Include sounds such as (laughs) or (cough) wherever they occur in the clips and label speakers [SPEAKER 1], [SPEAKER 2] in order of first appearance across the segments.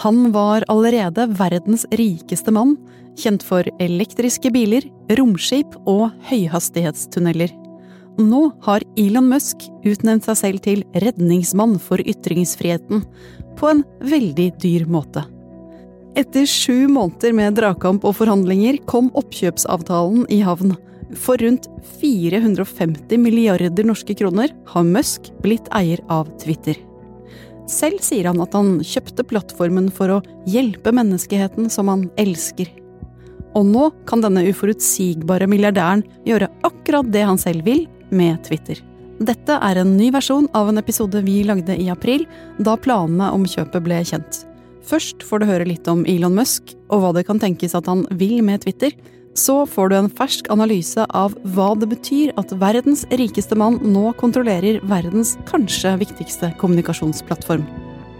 [SPEAKER 1] Han var allerede verdens rikeste mann, kjent for elektriske biler, romskip og høyhastighetstunneler. Nå har Elon Musk utnevnt seg selv til redningsmann for ytringsfriheten, på en veldig dyr måte. Etter sju måneder med dragkamp og forhandlinger kom oppkjøpsavtalen i havn. For rundt 450 milliarder norske kroner har Musk blitt eier av Twitter. Selv sier han at han kjøpte plattformen for å hjelpe menneskeheten som han elsker. Og nå kan denne uforutsigbare milliardæren gjøre akkurat det han selv vil med Twitter. Dette er en ny versjon av en episode vi lagde i april, da planene om kjøpet ble kjent. Først får du høre litt om Elon Musk og hva det kan tenkes at han vil med Twitter. Så får du en fersk analyse av hva det betyr at verdens rikeste mann nå kontrollerer verdens kanskje viktigste kommunikasjonsplattform.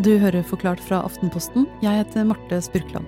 [SPEAKER 1] Du hører Forklart fra Aftenposten. Jeg heter Marte Spurkland.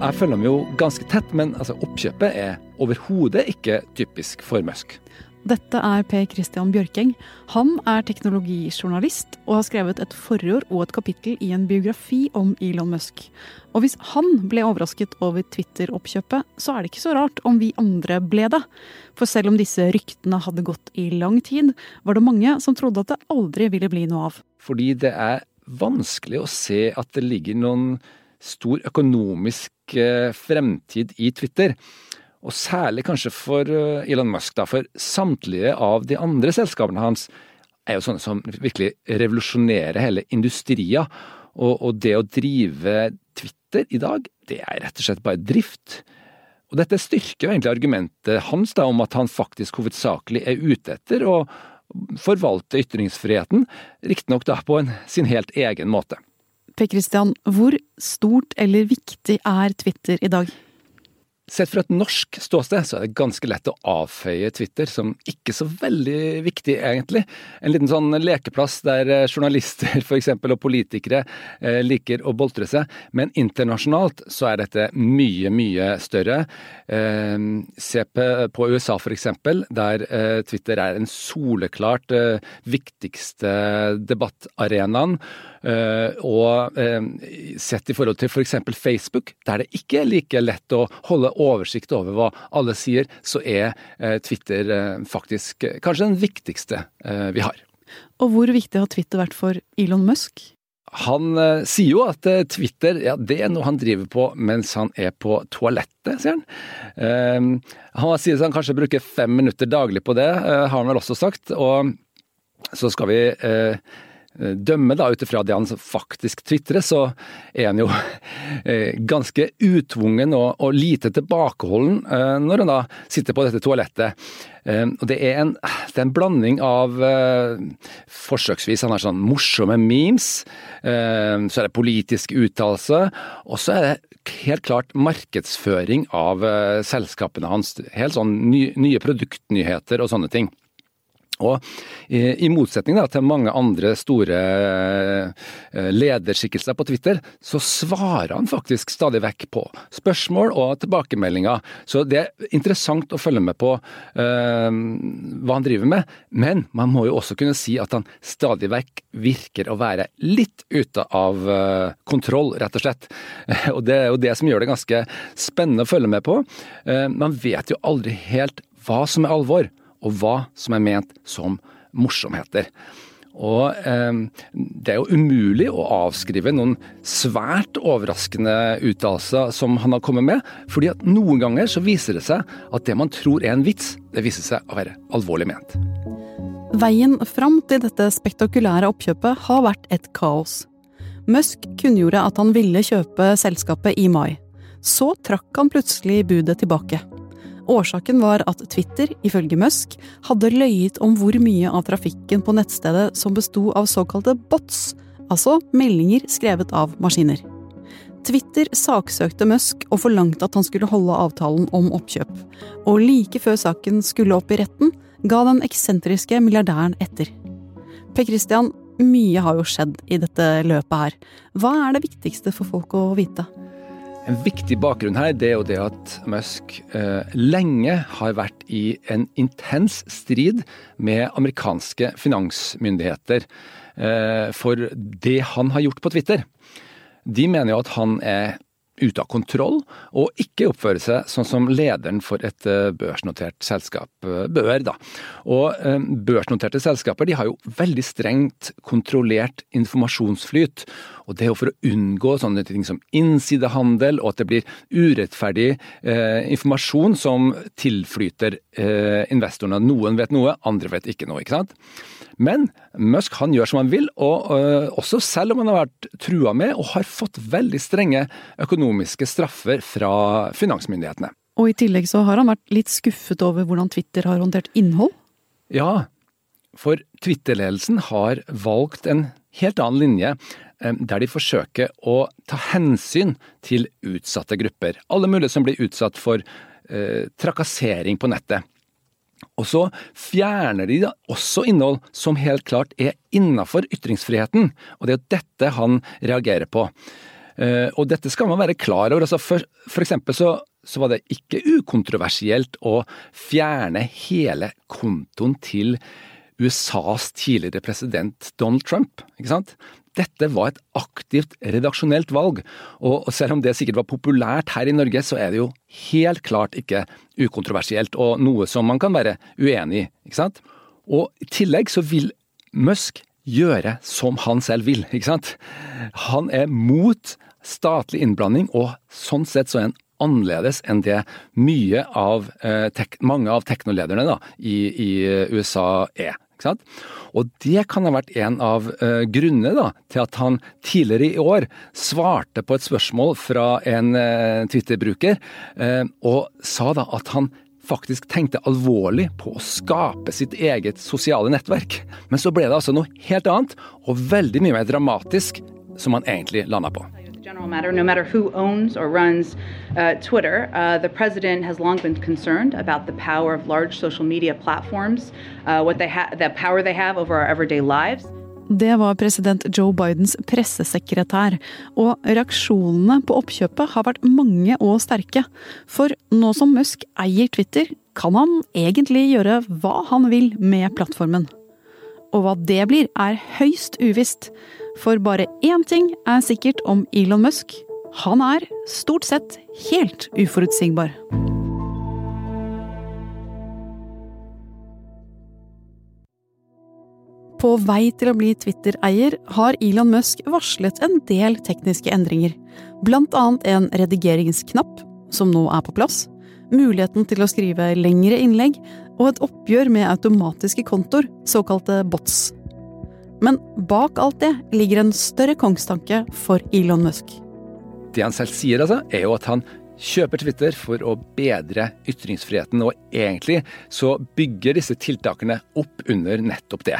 [SPEAKER 2] Jeg følger ham jo ganske tett, men altså, oppkjøpet er overhodet ikke typisk for Musk.
[SPEAKER 1] Dette er Per Christian Bjørkeng. Han er teknologijournalist og har skrevet et forord og et kapittel i en biografi om Elon Musk. Og hvis han ble overrasket over Twitter-oppkjøpet, så er det ikke så rart om vi andre ble det. For selv om disse ryktene hadde gått i lang tid, var det mange som trodde at det aldri ville bli noe av.
[SPEAKER 2] Fordi det er vanskelig å se at det ligger noen stor økonomisk eh, fremtid i Twitter. Og særlig kanskje for eh, Elon Musk, da, for samtlige av de andre selskapene hans er jo sånne som virkelig revolusjonerer hele industria. Og, og, det å drive Twitter i dag, det er rett og slett bare drift. Og dette styrker jo egentlig argumentet hans da, om at han faktisk hovedsakelig er ute etter å forvalte ytringsfriheten, riktignok da på en, sin helt egen måte.
[SPEAKER 1] Per Christian, hvor stort eller viktig er Twitter i dag?
[SPEAKER 2] Sett fra et norsk ståsted så er det ganske lett å avføye Twitter som ikke så veldig viktig, egentlig. En liten sånn lekeplass der eh, journalister (laughs) eksempel, og politikere eh, liker å boltre seg. Men internasjonalt så er dette mye, mye større. Eh, se på USA eksempel, der Twitter er en soleklart viktigste debattarenaen. Og sett i forhold til f.eks. For Facebook, der det ikke er like lett å holde oversikt over hva alle sier, så er uh, Twitter faktisk kanskje den viktigste vi har.
[SPEAKER 1] Og hvor viktig har Twitter vært for Elon Musk?
[SPEAKER 2] Han sier jo at Twitter ja, det er noe han driver på mens han er på toalettet, sier han. han sier at han kanskje bruker fem minutter daglig på det, har han vel også sagt. Og så skal vi Eh, dømme da ut ifra det han faktisk tvitrer, så er han jo (laughs) eh, ganske utvungen og, og lite tilbakeholden eh, når han da sitter på dette toalettet. Og det er en, det er en blanding av forsøksvis han har sånn morsomme memes, så er det politisk uttalelse, og så er det helt klart markedsføring av selskapene hans. Helt sånn nye produktnyheter og sånne ting. Og i motsetning da, til mange andre store eh, lederskikkelser på Twitter, så svarer han faktisk stadig vekk på spørsmål og tilbakemeldinger. Så det er interessant å følge med på uh, hva han driver med. Men man må jo også kunne si at han stadig vekk virker å være litt ute av uh, kontroll, rett og slett. (laughs) Og det er jo det som gjør det ganske spennende å følge med på. Man vet jo aldri helt hva som er alvor og hva som er ment som morsomheter. Og eh, det er jo umulig å avskrive noen svært overraskende uttalelser som han har kommet med, fordi at noen ganger så viser det seg at det man tror er en vits, det viser seg å være alvorlig ment.
[SPEAKER 1] Veien fram til dette spektakulære oppkjøpet har vært et kaos. Musk kunngjorde at han ville kjøpe selskapet i mai. Så trakk han plutselig budet tilbake. Årsaken var at Twitter, ifølge Musk, hadde løyet om hvor mye av trafikken på nettstedet som besto av såkalte bots, altså meldinger skrevet av maskiner. Twitter saksøkte Musk og forlangte at han skulle holde avtalen om oppkjøp. Og like før saken skulle opp i retten, ga den eksentriske milliardæren etter. Per Christian, mye har jo skjedd i dette løpet her. Hva er det viktigste for folk å vite?
[SPEAKER 2] En viktig bakgrunn her det er jo det at Musk eh, lenge har vært i en intens strid med amerikanske finansmyndigheter eh, for det han har gjort på Twitter. De mener jo at han er ute av kontroll, og ikke oppføre seg sånn som lederen for et eh, børsnotert selskap eh, bør. Da. Og eh, Børsnoterte selskaper de har jo veldig strengt kontrollert informasjonsflyt. og Det er jo for å unngå sånne ting som innsidehandel, og at det blir urettferdig eh, informasjon som tilflyter eh, investorene. Noen vet noe, andre vet ikke noe. ikke sant? Men Musk han gjør som han vil, og uh, også selv om han har vært trua med og har fått veldig strenge økonomiske straffer fra finansmyndighetene.
[SPEAKER 1] Og i tillegg så har han vært litt skuffet over hvordan Twitter har håndtert innhold?
[SPEAKER 2] Ja, for Twitter-ledelsen har valgt en helt annen linje eh, der de forsøker å ta hensyn til utsatte grupper. Alle mulige som blir utsatt for eh, trakassering på nettet. Og så fjerner de da også innhold som helt klart er innafor ytringsfriheten, og det er jo dette han reagerer på. Eh, og dette skal man være klar over. Altså for, for eksempel så, så, var det ikke ukontroversielt å fjerne hele kontoen til USAs tidligere president Donald Trump. ikke sant? Dette var et aktivt redaksjonelt valg, og selv om det sikkert var populært her i Norge, så er det jo helt klart ikke ukontroversielt, og noe som man kan være uenig i. ikke sant? Og i tillegg så vil Musk gjøre som han selv vil, ikke sant? Han er mot statlig innblanding, og sånn sett så er han annerledes enn det mye av, eh, mange av teknolederne da, i, i USA er. Og det kan ha vært en av uh, grunnene da, til at han tidligere i år svarte på et spørsmål fra en uh, Twitter-bruker, uh, og sa da at han faktisk tenkte alvorlig på å skape sitt eget sosiale nettverk. Men så ble det altså noe helt annet, og veldig mye mer dramatisk, som han egentlig landa på
[SPEAKER 3] general matter, no matter who owns or runs uh, Twitter, uh, the president has long been concerned about the power of large social media platforms, uh, what they ha- the power they have over our everyday lives.
[SPEAKER 1] Det var president Joe Bidens pressesekretær, og reaksjonene på oppkjøpet har vært mange og sterke. For nå som Musk eier Twitter, kan han egentlig gjøre hva han vil med plattformen. Og hva det blir, er høyst uvisst. For bare én ting er sikkert om Elon Musk. Han er stort sett helt uforutsigbar. På vei til å bli Twitter-eier har Elon Musk varslet en del tekniske endringer. Blant annet en redigeringsknapp, som nå er på plass, muligheten til å skrive lengre innlegg og et oppgjør med automatiske kontoer, såkalte bots. Men bak alt det ligger en større kongstanke for Elon Musk.
[SPEAKER 2] Det han selv sier, altså, er jo at han kjøper Twitter for å bedre ytringsfriheten, og egentlig så bygger disse tiltakene opp under nettopp det.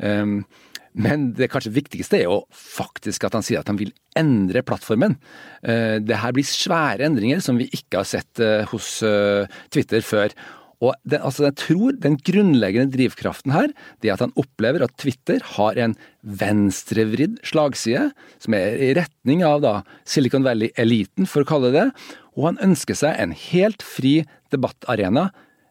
[SPEAKER 2] Um, men det kanskje viktigste er jo faktisk at han sier at han vil endre plattformen. Uh, det her blir svære endringer som vi ikke har sett uh, hos uh, Twitter før. Og den, altså jeg tror den grunnleggende drivkraften her, det er at han opplever at Twitter har en venstrevridd slagside, som er i retning av da Silicon Valley-eliten, for å kalle det det, og han ønsker seg en helt fri debattarena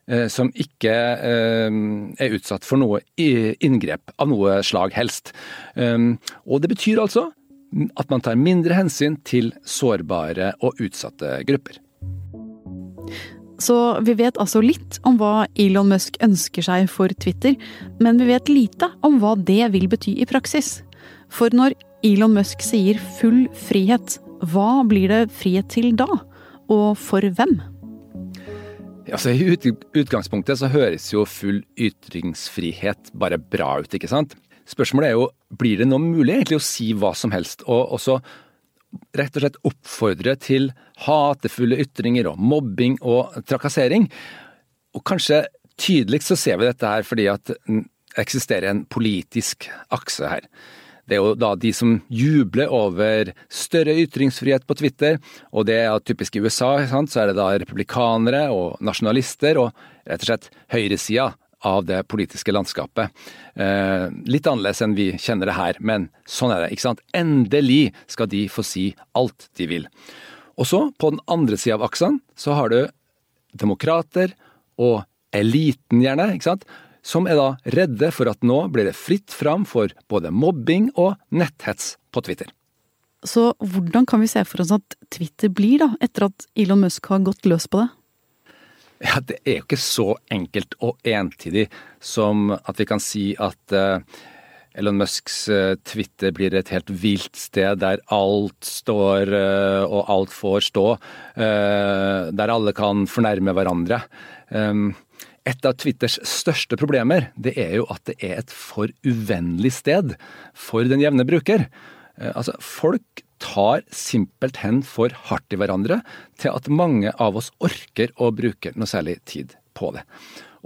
[SPEAKER 2] eh, som ikke eh, er utsatt for noe inngrep av noe slag helst. Um, og det betyr altså at man tar mindre hensyn til sårbare og utsatte grupper.
[SPEAKER 1] Så vi vet altså litt om hva Elon Musk ønsker seg for Twitter, men vi vet lite om hva det vil bety i praksis. For når Elon Musk sier full frihet, hva blir det frihet til da? Og for hvem?
[SPEAKER 2] Altså, I utgangspunktet så høres jo full ytringsfrihet bare bra ut, ikke sant? Spørsmålet er jo blir det nå mulig egentlig å si hva som helst, og også rett og slett oppfordre til hatefulle ytringer og mobbing og trakassering. Og kanskje tydeligst så ser vi dette her fordi at det eksisterer en politisk akse her. Det er jo da de som jubler over større ytringsfrihet på Twitter, og det er typisk i USA, så er det da republikanere og nasjonalister og rett og slett høyresida av det politiske landskapet. Eh, litt annerledes enn vi kjenner det her, men sånn er det. ikke sant? Endelig skal de få si alt de vil. Og så, på den andre sida av aksen, så har du demokrater og eliten, gjerne, ikke sant, som er da redde for at nå blir det fritt fram for både mobbing og netthets på Twitter.
[SPEAKER 1] Så hvordan kan vi se for oss at Twitter blir, da, etter at Elon Musk har gått løs på det?
[SPEAKER 2] Ja, Det er jo ikke så enkelt og entydig som at vi kan si at uh, Elon Musks uh, Twitter blir et helt vilt sted der alt står uh, og alt får stå. der alle kan fornærme hverandre. Um, et av Twitters største problemer det er jo at det er et for uvennlig sted for den jevne bruker. Altså, Folk tar simpelthen for hardt i hverandre til at mange av oss orker å bruke noe særlig tid på det.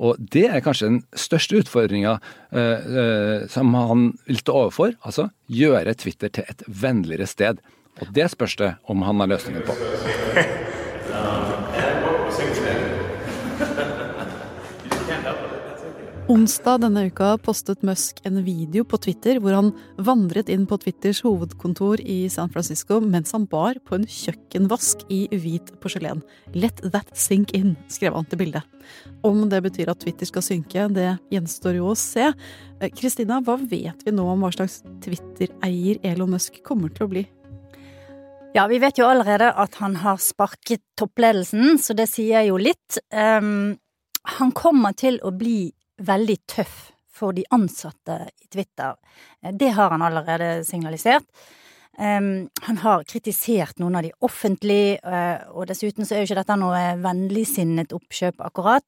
[SPEAKER 2] Og det er kanskje den største utfordringa eh, uh, som han vil stå overfor. Altså gjøre Twitter til et vennligere sted. Og det spørs det om han har løsningen på. (laughs)
[SPEAKER 1] Onsdag denne uka postet Musk en video på Twitter hvor han vandret inn på Twitters hovedkontor i San Francisco mens han bar på en kjøkkenvask i hvit porselen. Let that sink in, skrev han til bildet. Om det betyr at Twitter skal synke, det gjenstår jo å se. Eh, Kristina, hva vet vi nå om hva slags Twitter-eier Elon Musk kommer til å bli?
[SPEAKER 4] Ja, vi vet jo allerede at han har sparket toppledelsen, så det sier jo litt. Um, han kommer til å bli veldig tøff for de ansatte i Twitter. Eh, det har han allerede signalisert. Um, han har kritisert noen av de offentlig, uh, og dessuten så er jo ikke dette noe vennligsinnet oppkjøp, akkurat.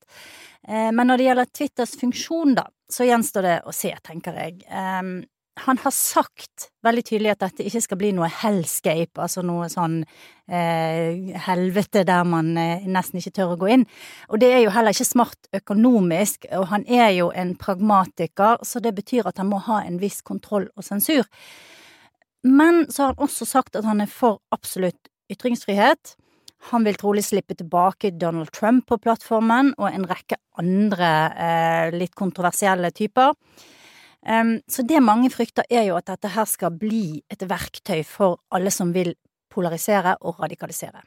[SPEAKER 4] Uh, men når det gjelder Twitters funksjon, da, så gjenstår det å se, tenker jeg. Um, han har sagt veldig tydelig at dette ikke skal bli noe hellscape, altså noe sånn eh, helvete der man eh, nesten ikke tør å gå inn. Og det er jo heller ikke smart økonomisk, og han er jo en pragmatiker, så det betyr at han må ha en viss kontroll og sensur. Men så har han også sagt at han er for absolutt ytringsfrihet. Han vil trolig slippe tilbake Donald Trump på plattformen, og en rekke andre eh, litt kontroversielle typer. Um, så det mange frykter, er jo at dette her skal bli et verktøy for alle som vil polarisere og radikalisere.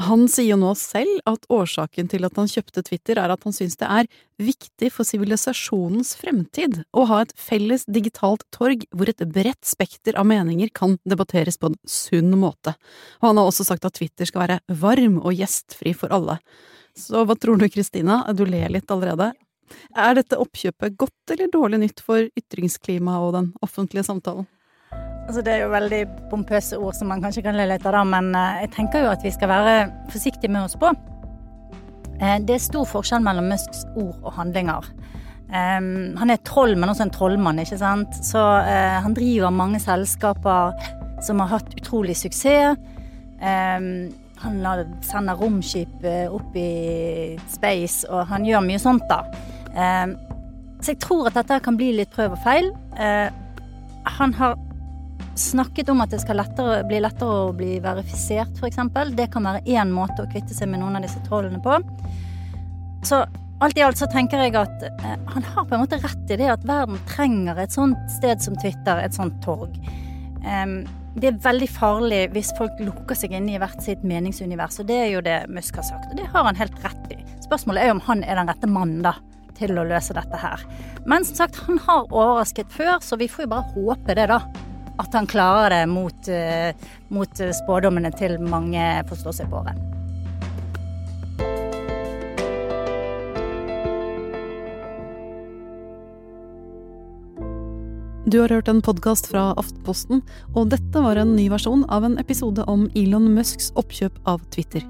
[SPEAKER 1] Han sier jo nå selv at årsaken til at han kjøpte Twitter, er at han syns det er viktig for sivilisasjonens fremtid å ha et felles digitalt torg hvor et bredt spekter av meninger kan debatteres på en sunn måte. Og han har også sagt at Twitter skal være varm og gjestfri for alle. Så hva tror du, Kristina? Du ler litt allerede. Er dette oppkjøpet godt eller dårlig nytt for ytringsklimaet og den offentlige samtalen?
[SPEAKER 4] Altså, det er jo veldig pompøse ord som man kanskje kan le litt av, da, men eh, jeg tenker jo at vi skal være forsiktige med oss på. Eh, det er stor forskjell mellom Musks ord og handlinger. Um, han er troll, men også en trollmann, ikke sant. Så uh, han driver mange selskaper som har hatt utrolig suksess. Um, han sender romskip opp i space, og han gjør mye sånt, da. Um, så jeg tror at dette kan bli litt prøv og feil. Uh, han har snakket om at det skal lettere, bli lettere å bli verifisert, f.eks. Det kan være én måte å kvitte seg med noen av disse trollene på. Så alt i alt så tenker jeg at eh, han har på en måte rett i det at verden trenger et sånt sted som Twitter, et sånt torg. Um, det er veldig farlig hvis folk lukker seg inne i hvert sitt meningsunivers, og det er jo det Musk har sagt, og det har han helt rett i. Spørsmålet er om han er den rette mannen, da til å løse dette her. Men som sagt, han har overrasket før, så vi får jo bare håpe det, da. At han klarer det mot, uh, mot spådommene til mange forståsegpåere.
[SPEAKER 1] Du har hørt en podkast fra Aftenposten, og dette var en ny versjon av en episode om Elon Musks oppkjøp av Twitter.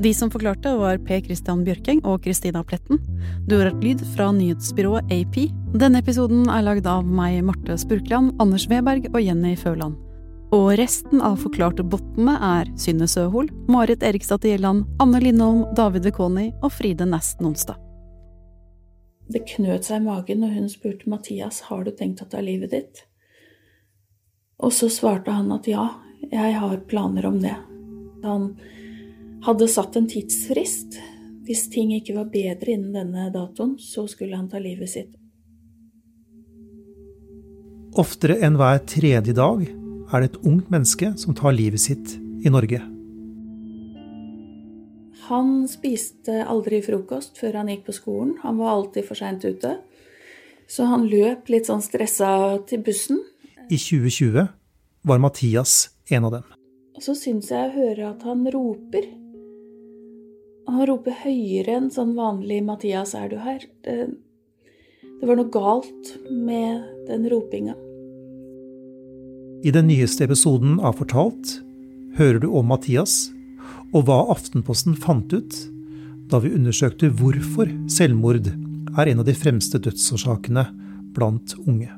[SPEAKER 1] De som forklarte, var P. Christian Bjørkeng og Kristina Pletten. Du har hørt lyd fra nyhetsbyrået AP. Denne episoden er lagd av meg, Marte Spurkland, Anders Weberg og Jenny Føland. Og resten av forklarte bottene er Synne Søhol, Marit Eriksdatter Gjelland, Anne Lindholm, David Vekoni og Fride Næss Nonstad.
[SPEAKER 5] Det knøt seg i magen når hun spurte Mathias har du tenkt å ta livet ditt. Og så svarte han at ja, jeg har planer om det. Han hadde satt en tidsfrist. Hvis ting ikke var bedre innen denne datoen, så skulle han ta livet sitt.
[SPEAKER 6] Oftere enn hver tredje dag er det et ungt menneske som tar livet sitt i Norge.
[SPEAKER 5] Han spiste aldri frokost før han gikk på skolen. Han var alltid for seint ute. Så han løp litt sånn stressa til bussen.
[SPEAKER 6] I 2020 var Mathias en av dem.
[SPEAKER 5] Og så syns jeg å høre at han roper. Han roper høyere enn sånn vanlig 'Mathias, er du her?' Det, det var noe galt med den ropinga.
[SPEAKER 6] I den nyeste episoden av Fortalt hører du om Mathias og hva Aftenposten fant ut da vi undersøkte hvorfor selvmord er en av de fremste dødsårsakene blant unge.